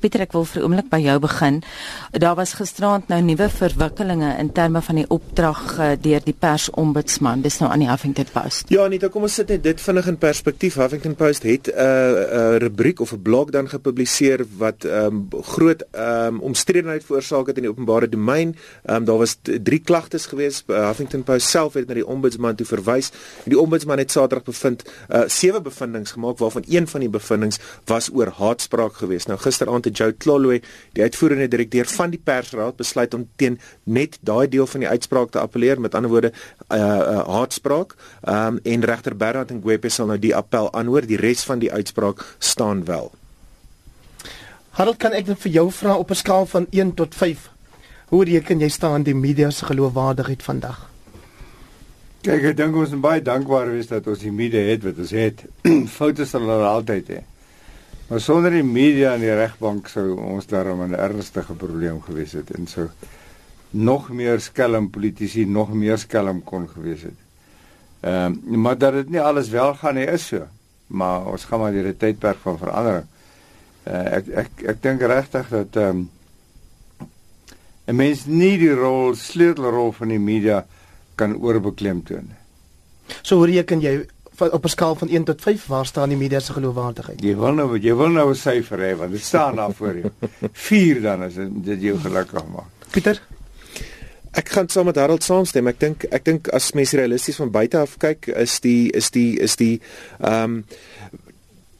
Pieter, ek wil vir 'n oomblik by jou begin. Daar was gisterand nou nuwe verwikkelinge in terme van die opdrag uh, deur die persombudsman. Dis nou aan die Huffington Post. Ja, Anita, kom ons sit net dit vinnig in perspektief. Huffington Post het 'n uh, 'n rubriek of 'n blog dan gepubliseer wat um, groot um, omstredenheid veroorsaak het in die openbare domein. Um, daar was drie klagtes gewees. Uh, Huffington Post self het na die ombudsman toe verwys. Die ombudsman het Saterdag bevind uh, sewe bevindinge gemaak waarvan een van die bevindinge was oor haatspraak geweest. Nou gisteraand het Joe Tlolwe, die uitvoerende direkteur van die persraad, besluit om teen net daai deel van die uitspraak te appeleer, met ander woorde uh, uh haatspraak. Ehm um, en regter Bernard Ngwepe sal nou die appel aanhoor. Die res van die uitspraak staan wel. Harold, kan ek net vir jou vra op 'n skaal van 1 tot 5? Hoe reken jy staan die media se geloofwaardigheid vandag? Kyk, ek dink ons is baie dankbaar wees dat ons die media het wat ons het. Foute sal hulle altyd hê. Maar sonder die media en die regbank sou ons daarom 'n ernstige probleem gewees het en sou nog meer skelm politici nog meer skelm kon gewees het. Ehm uh, maar dat dit nie alles wel gaan nie is so. Maar ons gaan maar hierdie tydperk van verandering. Uh, ek ek ek dink regtig dat ehm um, 'n mens nie die rol sleutelrol van die media kan oorbeklemtoon nie. So hoe reken jy op 'n skaal van 1 tot 5 waar staan die media se geloofwaardigheid? Jy wil nou jy wil nou 'n syfer hê want dit staan daar voor jou. 4 dan is dit jou gelukkig maak. Pieter Ek kan saam met Harold saamstem. Ek dink ek dink as mens realisties van buite af kyk, is die is die is die ehm um,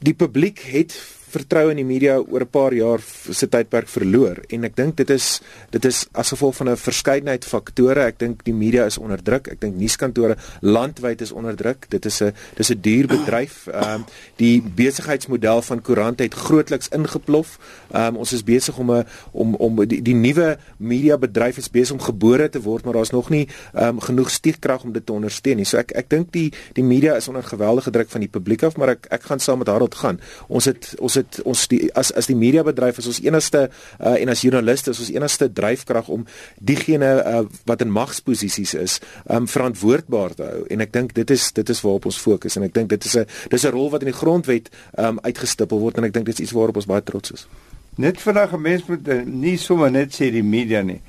die publiek het vertroue in die media oor 'n paar jaar se tydperk verloor en ek dink dit is dit is as gevolg van 'n verskeidenheid faktore. Ek dink die media is onder druk. Ek dink nuuskantore landwyd is onder druk. Dit is 'n dis 'n duur bedryf. Ehm um, die besigheidsmodel van koerante het grootliks ingeplof. Ehm um, ons is besig om 'n om om die, die nuwe media bedryf is besig om gebore te word, maar daar's nog nie ehm um, genoeg steekkrag om dit te ondersteun nie. So ek ek dink die die media is onder geweldige druk van die publiek af, maar ek ek gaan saam met Harold gaan. Ons het ons dit ons die as as die mediabedryf is ons enigste uh, en as joernaliste is ons enigste dryfkrag om diegene uh, wat in magsposisies is um, verantwoordbaar te hou en ek dink dit is dit is waarop ons fokus en ek dink dit is 'n dis 'n rol wat in die grondwet um, uitgestippel word en ek dink dit is iets waarop ons baie trots is. Net vandag 'n mens moet uh, nie sommer net sê die media nie.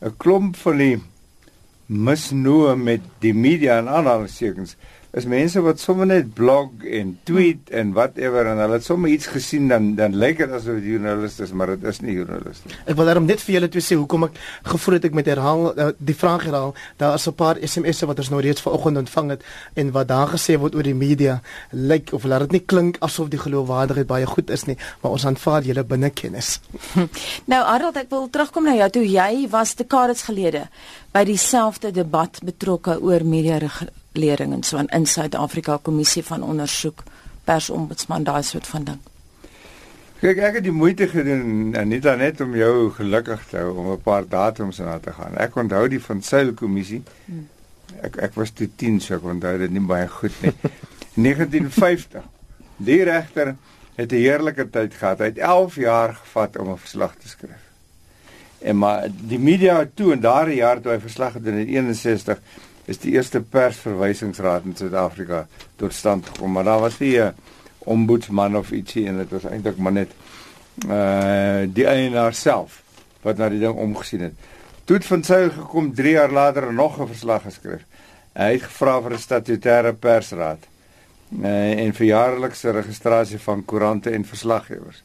'n Klomp van die misnoë met die media en aanhalingstekens is mense wat sommer net blog en tweet en whatever en hulle het sommer iets gesien dan dan lyk dit asof dit joernaliste is maar dit is nie joernaliste. Ek wil daarom net vir julle twee sê hoekom ek gevoel het ek met herhaal uh, die vraag herhaal. Daar is 'n paar SMS'e wat ons nou reeds vanoggend ontvang het en wat daar gesê word oor die media lyk of laat dit nie klink asof die geloofwaardigheid baie goed is nie, maar ons aanvaar julle binne kennis. nou Arnold, ek wil terugkom na jou toe. Jy was dekades gelede by dieselfde debat betrokke oor media lering en so aan in Suid-Afrika kommissie van ondersoek persombudsman daai soort van ding. Kyk, ek het die moeite gedoen en nie dan net om jou gelukkig te hou om 'n paar datums na te gaan. Ek onthou die van Seil kommissie. Hmm. Ek ek was toe 10, so ek onthou dit nie baie goed nie. 1950. Die regter het 'n heerlike tyd gehad. Hy het 11 jaar gevat om 'n verslag te skryf. En maar die media toe in daardie jaar toe hy verslag gedoen het in 61 is die eerste persverwysingsraad in Suid-Afrika tot stand gekom, maar daar was nie 'n ombudsman of ietsie en dit was eintlik maar net uh die eienaar self wat na die ding omgesien het. Toe het van sy gekom 3 jaar later nog 'n verslag geskryf. Hy het gevra vir 'n statutêre persraad uh, en vir jaarlikse registrasie van koerante en verslaggewers.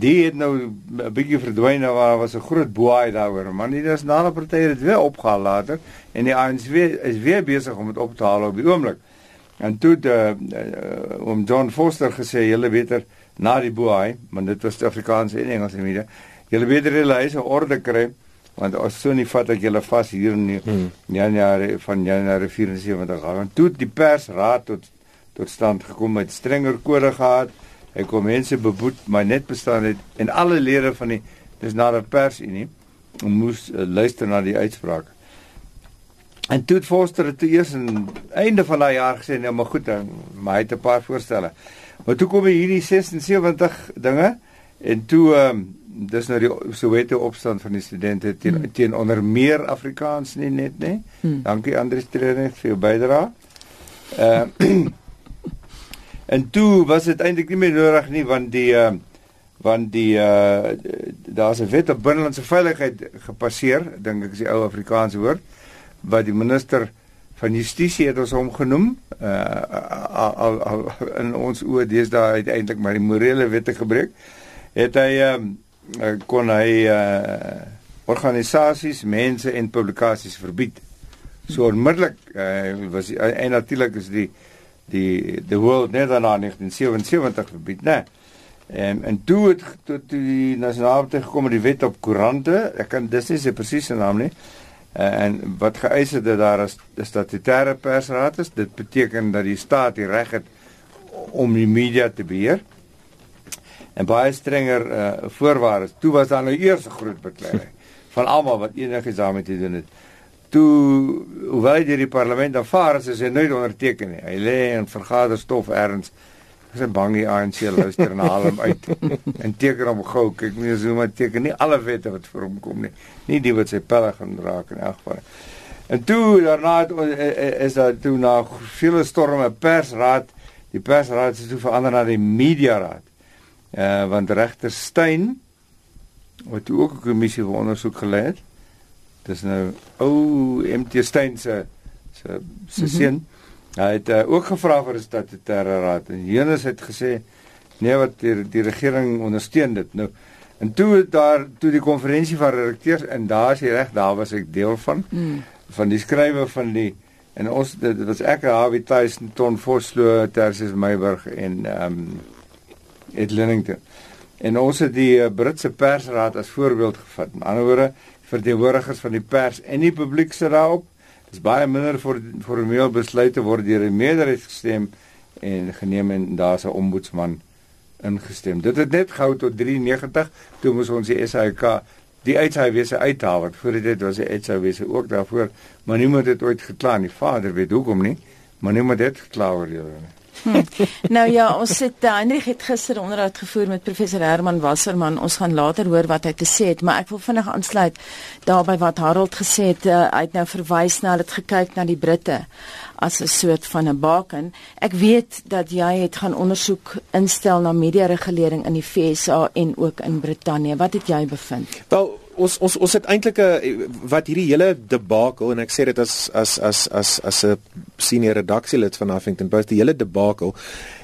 Die het nou 'n bietjie verdwyn nou waar was 'n groot boei daaroor, maar nie dis na 'n party het weer opgehaal later en die ANC weer, is weer besig om dit op te haal op die oomblik. En toe de uh, om John Foster gesê julle beter na die boei, maar dit was Afrikaans en Engels media. Julle beter hulle huise orde kry want as so nie vat ek julle vas hier in hmm. Januarie van Januarie 74 gaan. Toe die persraad tot tot stand gekom met strenger kode gehad Hy kom mense beboet, maar net bestaan het en alle lede van die dis na die persunie moes uh, luister na die uitspraak. En toe het Foster dit eers aan einde van daai jaar gesê, nou maar goed, dan, maar hy het 'n paar voorstelle. Maar toe kom hierdie 76 dinge en toe ehm um, dis nou die Soweto opstand van die studente teen hmm. teen onder meer Afrikaans nie net nê. Hmm. Dankie Andrius Trener vir jou bydrae. Ehm uh, En toe was dit eintlik nie meer nodig nie want die uh want die uh daar's 'n wet op binnelandse veiligheid gepasseer, dink ek is die ou Afrikaanse woord, wat die minister van justisie het ons hom genoem uh al, al in ons oë deesdae uiteindelik maar die morele wette gebreek het hy um, kon hy uh organisasies, mense en publikasies verbied. So onmiddellik uh, was en natuurlik is die die the world net daarna 1977 verbied, né? En en toe het toe die nasionale te gekom met die wet op koerante. Ek kan dis nie se presiese naam nie. En wat geëis het dat daar is statutêre persraad is. Dit beteken dat die staat die reg het om die media te beheer. En baie strenger uh, voorwaardes. Toe was daar nou eers 'n groot beklei van almal wat enigiets daarmee te doen het toe hoewel hy deur die parlement aanvaar is, is hy nooit onderteken nie. Hy lê in vergaderstof erns. Ek is bang die ANC luister haal hom uit en teken hom gou. Kyk nie so maar teken nie alle wette wat vir hom kom nie. Nie die wat sy pelle gaan raak in elk geval. En toe daarna het, eh, eh, is daar toe na vele storme persraad, die persraad is toe verander na die mediaraad. Eh uh, want regter Steyn wat ook 'n kommissie vir ondersoek gelei het dis nou ou MT Steyn se se se seun. Mm -hmm. Hy het uh, ook gevra vir 'n statutêre raad en Jonas het gesê nee wat die, die regering ondersteun dit. Nou en toe daar toe die konferensie van redakteurs en daar is reg, daar was ek deel van mm. van die skrywe van die en ons dit, was ek Harvey Tyson, Ton Vosloo, Tersius Meyburg en ehm um, Ed Lennington. En ons het die uh, Britse persraad as voorbeeld gevat. Met ander woorde, verteenwoordigers van die pers en die publiek sit daarop. Dis baie minder vir formeel besluite word deur 'n meerderheid gestem en geneem en daar's 'n ombudsman ingestem. Dit het net gehou tot 93 toe moes ons die SAK die uithouwese uithaal wat voor dit was die uithouwese ook daarvoor, maar niemand het ooit gekla nie. Vader weet hoekom nie, maar niemand het gekla oor dit nie. Hm. Nou ja, ons het uh, Hendrik het gister onderhoud gevoer met professor Herman Wasserman. Ons gaan later hoor wat hy te sê het, maar ek wil vinnig aansluit daarby wat Harold gesê het. Uh, hy het nou verwys na dit gekyk na die Britte as 'n soort van 'n baken. Ek weet dat jy het gaan ondersoek instel na media regulering in die FSA en ook in Brittanje. Wat het jy bevind? Wel ons ons ons het eintlik 'n wat hierdie hele debakel en ek sê dit as as as as as 'n senior redaksielid van Huffington Post die hele debakel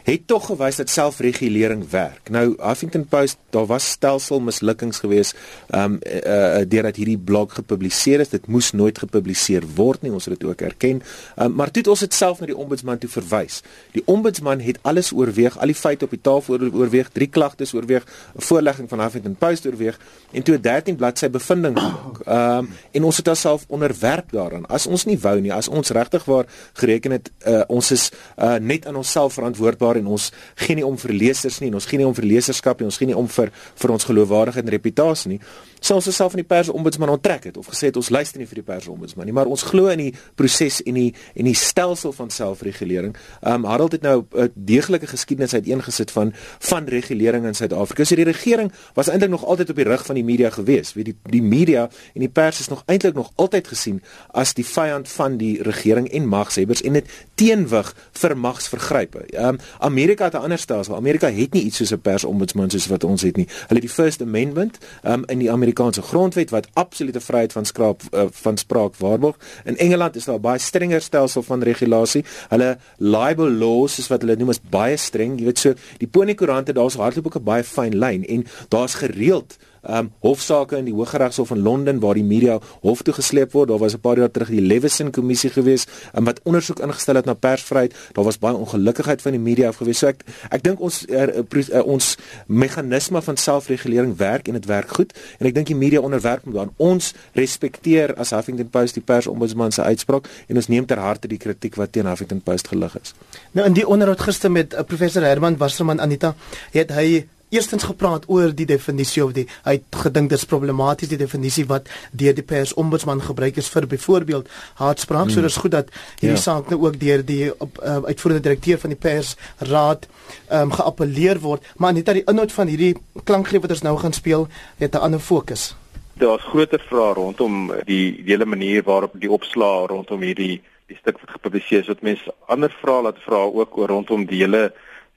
het tog gewys dat selfregulering werk. Nou Huffington Post, daar was stelsel mislukkings geweest ehm um, uh, deurdat hierdie blog gepubliseer is. Dit moes nooit gepubliseer word nie. Ons het dit ook erken. Um, maar toe het ons dit self na die ombudsman toe verwys. Die ombudsman het alles oorweeg, al die feite op die tafel oorweeg, drie klagtes oorweeg, 'n voorlegging van Huffington Post oorweeg en toe 'n 13 bladsy bevinding gemaak. Um, en ons het onsself onderwerp daaraan. As ons nie wou nie, as ons regtig waar gereken het uh, ons is uh, net aan onsself verantwoordbaar en ons gee nie om vir lesers nie en ons gee nie om vir leserskap nie ons gee nie om vir vir ons geloofwaardigheid en reputasie nie. Sou ons osself van die pers ombudsman onttrek het of gesê het ons luister nie vir die pers ombudsman nie maar ons glo in die proses en die en die stelsel van selfregulering. Um Harold het nou 'n deeglike geskiedenis uiteengesit van van regulering in Suid-Afrika. So die regering was eintlik nog altyd op die rug van die media gewees. Weet die die media en die pers is nog eintlik nog altyd gesien as die vyand van die regering en magshebbers en dit teenwig vir magsvergrype. Um Amerika het 'n ander stelsel. Amerika het nie iets soos 'n persombudsman soos wat ons het nie. Hulle het die First Amendment um, in die Amerikaanse grondwet wat absolute vryheid van skraap uh, van spraak waarborg. In Engeland is daar 'n baie strenger stelsel van regulasie. Hulle libel laws is wat hulle noem as baie streng. Jy weet so, die Ponykoerante daar's hardloop ook 'n baie fyn lyn en daar's gereeld um hofsaake in die Hooggeregshof in Londen waar die media hof toe gesleep word. Daar was 'n paar jaar terug die Leveson kommissie gewees um, wat ondersoek ingestel het na persvryheid. Daar was baie ongelukkigheid van die media af gewees. So ek ek dink ons er, er, ons meganisme van selfregulering werk en dit werk goed en ek dink die media onderwerp moet aan ons respekteer as Huffington Post die persombudsman se uitspraak en ons neem ter harte die kritiek wat teen Huffington Post gelig is. Nou in die onderhoud gister met uh, professor Herman Wasserman Anita het hy eerstens gepraat oor die definisie of die hy het gedink dit is problematies die definisie wat deur die pers ombudsman gebruik is vir byvoorbeeld haatspraak hmm. so dis goed dat hierdie ja. saak nou ook deur die op, uh, uitvoerende direkteur van die pers raad um, geappeleer word maar net dat die inhoud van hierdie klankgreep wat ons nou gaan speel het 'n ander fokus daar's groter vrae rondom die, die hele manier waarop die opslaa rondom hierdie die stuk wat gepubliseer is wat mense ander vrae laat vra ook oor rondom die hele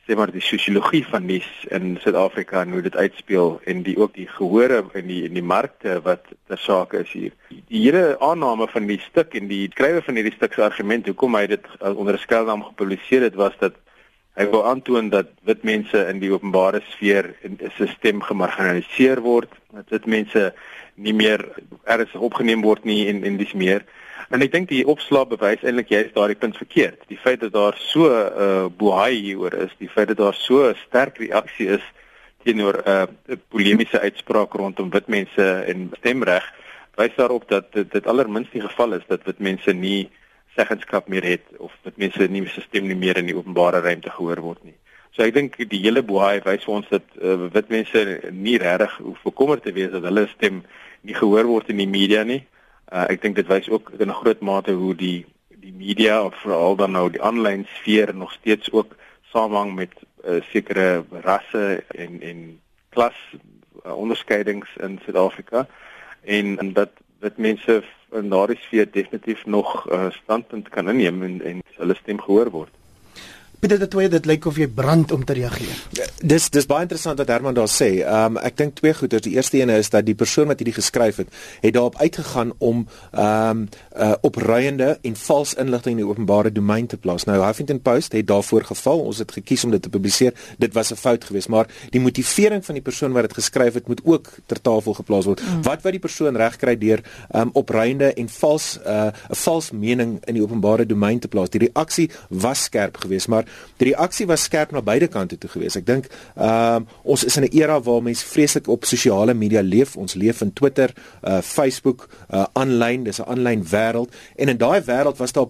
sê maar die sosiologie van nuus in Suid-Afrika en hoe dit uitspeel en die ook die gehore en die en die markte wat ter sake is hier. Die hele aanname van die stuk en die skrywe van hierdie stuk se argument hoekom hy dit onder 'n skuilnaam gepubliseer het was dat hy wou aantoon dat wit mense in die openbare sfeer in 'n stelsel gemarginaliseer word, dat wit mense nie meer ernstig opgeneem word nie en en dis meer. En ek dink die opslag bewys eintlik jy is daardie punt verkeerd. Die feit dat daar so 'n uh, boei hieroor is, die feit dat daar so 'n sterk reaksie is teenoor 'n uh, polemiese uitspraak rondom wit mense en stemreg, wys daarop dat dit, dit allerminst die geval is dat wit mense nie seggenskap meer het of dat mense nie se stem nie meer in die openbare ruimte gehoor word nie. So ek dink die hele boei wys vir ons dat uh, wit mense nie regtig hoef bekommerd te wees dat hulle stem nie gehoor word in die media nie. Uh, ek dink dit wys ook in 'n groot mate hoe die die media of veral dan nou die aanlyn sfeer nog steeds ook samehang met uh, sekere rasse en en klas uh, onderskeidings in Suid-Afrika en, en dat dit mense in daardie sfeer definitief nog uh, standpunt kan inneem en en hulle stem gehoor word. Pieter dit twee dit lyk of jy brand om te reageer. Ja, dis dis baie interessant wat Herman daar sê. Ehm um, ek dink twee goeie. Die eerste een is dat die persoon wat hierdie geskryf het, het daarop uitgegaan om ehm um, uh, opruiende en vals inligting in die openbare domein te plaas. Nou Huffington Post het daarvoor geval. Ons het gekies om dit te publiseer. Dit was 'n fout geweest, maar die motivering van die persoon wat dit geskryf het, moet ook ter tafel geplaas word. Mm. Wat wat die persoon regkry deur ehm um, opruiende en vals uh, 'n uh, vals mening in die openbare domein te plaas. Die reaksie was skerp geweest, maar die reaksie was skerp na beide kante toe gewees. Ek dink ehm uh, ons is in 'n era waar mense vreeslik op sosiale media leef. Ons leef in Twitter, uh Facebook, uh aanlyn, dis 'n aanlyn wêreld en in daai wêreld was daar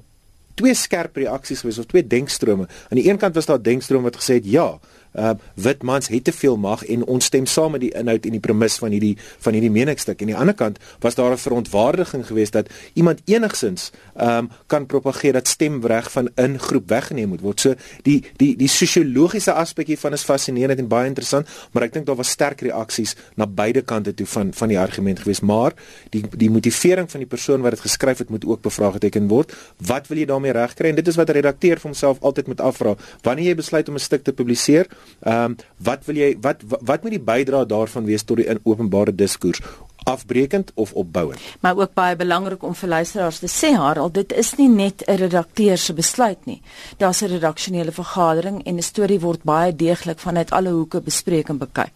twee skerp reaksies gewees of twee denkstrome. Aan die een kant was daar 'n denkstroom wat gesê het ja, uh wit mans het te veel mag en ons stem saam met die inhoud en die premis van hierdie van hierdie meningsstuk. En aan die ander kant was daar 'n verontwaardiging geweest dat iemand enigsins um kan propageer dat stemreg van 'n groep weggeneem moet word. So die die die sosiologiese aspek hiervan is fascinerend en baie interessant, maar ek dink daar was sterk reaksies na beide kante toe van van die argument geweest, maar die die motivering van die persoon wat dit geskryf het moet ook bevraagteken word. Wat wil jy daarmee regkry? En dit is wat 'n redakteur vir homself altyd moet afvra. Wanneer jy besluit om 'n stuk te publiseer, Ehm um, wat wil jy wat, wat wat moet die bydrae daarvan wees tot die openbare diskurs? afbreekend of opbouend. Maar ook baie belangrik om vir luisteraars te sê Harald, dit is nie net 'n redakteur se besluit nie. Daar's 'n redaksionele vergadering en 'n storie word baie deeglik vanuit alle hoeke bespreek en bekyk.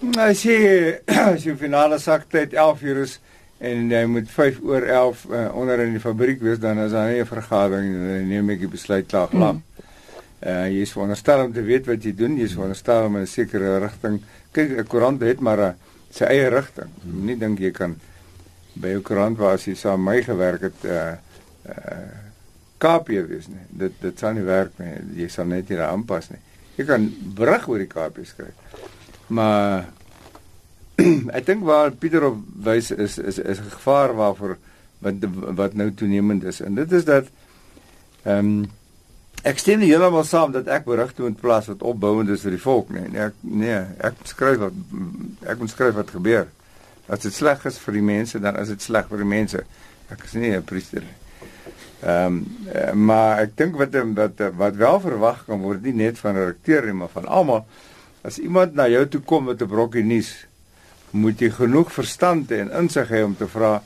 Nou sê as jy finale saktyd 11 uur is en jy moet 5 oor 11 uh, eh, onder in die fabriek wees dan is daar nie 'n vergadering en neem ek die besluit klaar glad. Mm. Uh jy is veronderstel om te weet wat jy doen, jy is veronderstel om in 'n sekere rigting. Kyk, 'n koerant het maar 'n sy eie rigting. Hmm. Nie dink jy kan by 'n koerant waar jy saam my gewerk het uh uh KP wees nie. Dit dit sal nie werk nie. Jy sal net hier aanpas nie. Jy kan berig oor die KP skryf. Maar ek dink waar Pieter op wys is is is 'n gevaar waarvoor wat wat nou toenemend is. En dit is dat ehm um, Ek stem nie heeltemal saam dat ek berigte moet plaas wat opbouend is vir die volk nie. Nee, ek nee, ek skryf wat ek moet skryf wat gebeur. As dit sleg is vir die mense, dan is dit sleg vir die mense. Ek is nie 'n priester nie. Ehm um, maar ek dink wat wat wat wel verwag kan word nie net van 'n rekteur nie, maar van almal. As iemand na jou toe kom met 'n brokkie nuus, moet jy genoeg verstand en insig hê om te vra,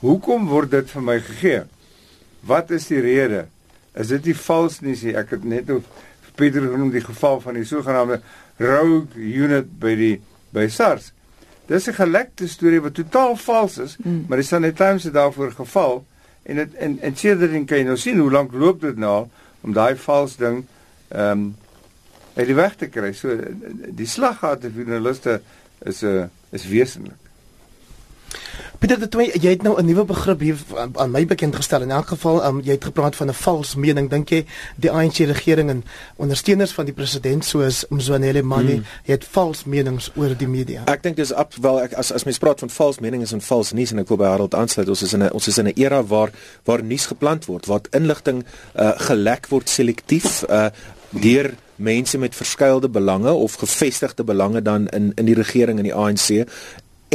"Hoekom word dit vir my gegee? Wat is die rede?" Is dit nie vals nie sê ek het net of Pieter genoem die geval van die sogenaamde rogue unit by die by SARS. Dis 'n gelekte storie wat totaal vals is, mm. maar die Sunday Times het daarvoor geval en dit en en sedertdien kan jy nou sien hoe lank loop dit nou om daai vals ding ehm um, uit die weg te kry. So die slaggate vir journaliste is 'n uh, is wesentlik. Pieter de Toey, jy het nou 'n nuwe begrip hier aan my bekend gestel. In elk geval, um, jy het gepraat van 'n vals mening. Dink jy die ANC regering en ondersteuners van die president soos Mzwanele Mani hmm. het vals menings oor die media? Ek dink dis op wel ek as as mens praat van vals menings en vals nuus en ek wil by Harold aansluit. Ons is in 'n ons is in 'n era waar waar nuus geplant word, waar inligting uh, gelek word selektief uh, deur mense met verskeidelde belange of gevestigde belange dan in in die regering en die ANC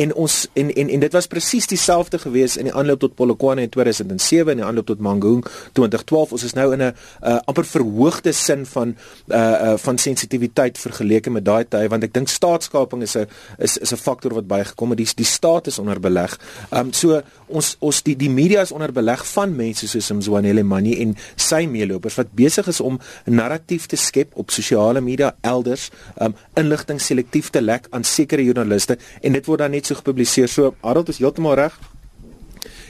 en ons en en en dit was presies dieselfde gewees in die aanloop tot Polokwane in 2007 en die aanloop tot Mangaung 2012 ons is nou in 'n uh, amper verhoogde sin van uh, uh van sensitiwiteit vergeleke met daai tye want ek dink staatskaping is 'n is is 'n faktor wat baie gekom het die die staat is onder beleg. Um so ons ons die die media is onder beleg van mense soos Mzwanele Mani en sy meelopers wat besig is om 'n narratief te skep op sosiale media elders um inligting selektief te lek aan sekere joernaliste en dit word dan net so gepubliseer. So Harold is heeltemal reg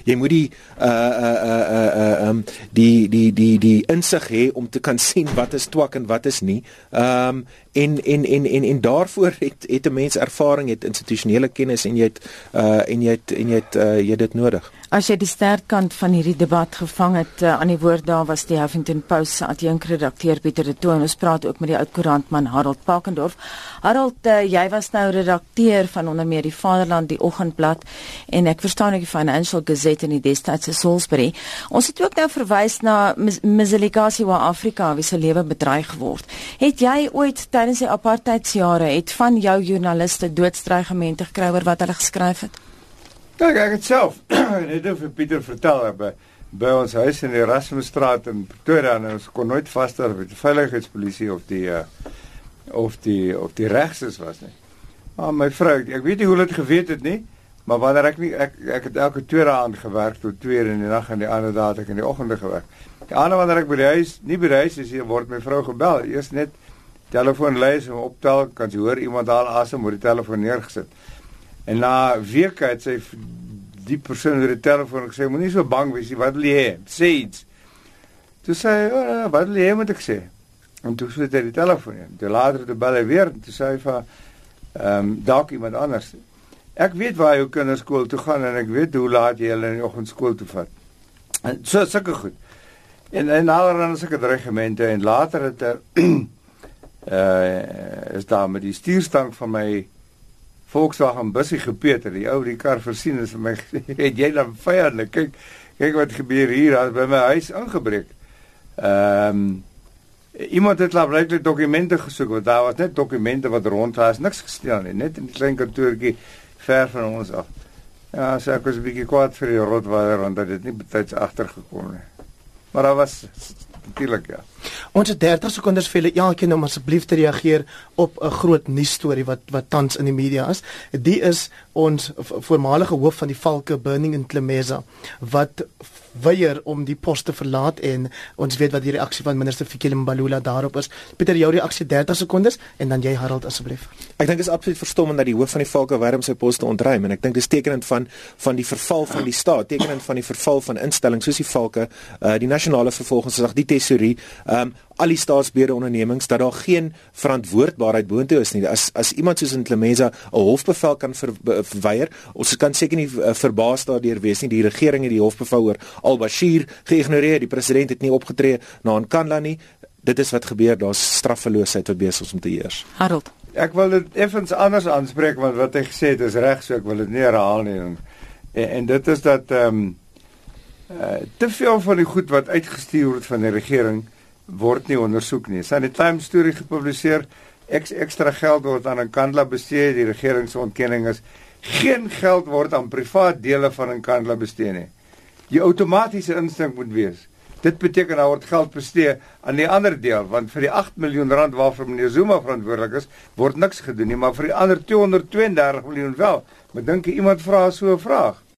jy moet die uh uh uh uh um die die die die insig hê om te kan sien wat is twak en wat is nie. Um en en en en en daarvoor het het 'n mens ervaring, het institusionele kennis en jy het uh en jy het en jy het uh jy dit nodig. As jy die sterkkant van hierdie debat gevang het uh, aan die woord daar was die Huffington Post se adjunkredakteur Pieter de Toon. Ons praat ook met die oud koerantman Harold Pakendorf. Harold, uh, jy was nou redakteur van onder meer die Vaderland, die Oggendblad en ek verstaan ook die Financial Gazette in die destydse Salisbury. Ons het ook nou verwys na Mzilikazi wa Afrika wie se lewe bedreig word. Het jy ooit tydens die apartheidsjare het van jou joernaliste doodstrygemente gekry oor wat hulle geskryf het? Ja, ek het self net vir Pieter vertel by, by ons huis in die Erasmusstraat in Pretoria en ons kon nooit vasstel of die veiligheidspolisie of die uh, of die of die regses was nie. Maar my vrou, ek weet nie hoe dit geweet het nie, maar wanneer ek nie ek ek het elke tweede aand gewerk tot 2 in die nag en die ander dae het ek in die oggende gewerk. Die ander wanneer ek by die huis, nie by die huis is, word my vrou gebel. Eers net telefoon lys en optel, kan jy hoor iemand daar asem oor die telefoon neergesit. En na weke het sy die persoon oor die telefoon gesê, moenie so bang wees nie, wat wil jy hê? Sê iets. Toe sê hy, oh, wat wil jy moet ek sê? En toe sit hy die telefoon in. Toe later toe bel hy weer toe sê hy vir ehm um, dalk iemand anders. Ek weet waar jou kinders skool toe gaan en ek weet hoe laat jy hulle in die oggend skool toe vat. En so sulke goed. En en nader aan sulke dreigemente en later het er uh is daar met die stuurstang van my Volkswagen busie gepeter. Die ou die kar versien is vir my het jy dan vyandelik. Kyk kyk wat gebeur hier as by my huis ingebreek. Ehm um, iemand het laat blyklik dokumente gesoek want daar was net dokumente wat rond was, niks gesteel nie, net in 'n klein kantoortjie ver van ons af. Ja, sê ek was 'n bietjie kwaad vir die rotweier want dit het nie betyds agtergekom nie. Maar daar was natuurlik ja. Ons het 30 sekondes vir julle elkeen om asseblief te reageer op 'n groot nuusstorie wat wat tans in die media is. Die is ons voormalige hoof van die Valke Burning in Klemesa wat weier om die pos te verlaat en ons weet wat die reaksie van minister Fikile Mbalula daarop is. Pieter, jou reaksie 30 sekondes en dan jy Harold asseblief. Ek dink dit is absoluut verstommend dat die hoof van die Valke weier om sy pos te ontruim en ek dink dis tekenend van van die verval van die staat, tekenend van die verval van instellings soos die Valke, uh, die nasionale vervolgingsgesag, die tesorie, ehm um, al die staatsbeheerde ondernemings dat daar geen verantwoordbaarheid boontoe is nie. As as iemand soos in Clemesa 'n hofbevel kan ver, verweier, ons kan seker nie uh, verbaas daardeur wees nie. Die regering het die hofbevel oor al-Bashir geïgnoreer. Die president het nie opgetree na Nkandla nie. Dit is wat gebeur. Daar's straffeloosheid wat besig is om te heers. Harold Ek wil dit effens anders aanspreek want wat hy gesê het is reg, so ek wil dit nie herhaal nie. En, en dit is dat ehm um, uh, te veel van die goed wat uitgestuur word van die regering word nie ondersoek nie. Sy het 'n Time storie gepubliseer. Ek ekstra geld word aan 'n Kandla bestee. Die regering se ontkenning is geen geld word aan privaat dele van 'n Kandla bestee nie. Die outomatiese instink moet wees. Dit beteken daar word geld bestee aan die ander deel want vir die 8 miljoen rand waarvoor meneer Zuma verantwoordelik is, word niks gedoen nie, maar vir die ander 232 miljoen wel. Maar dink iemand vra so 'n vraag?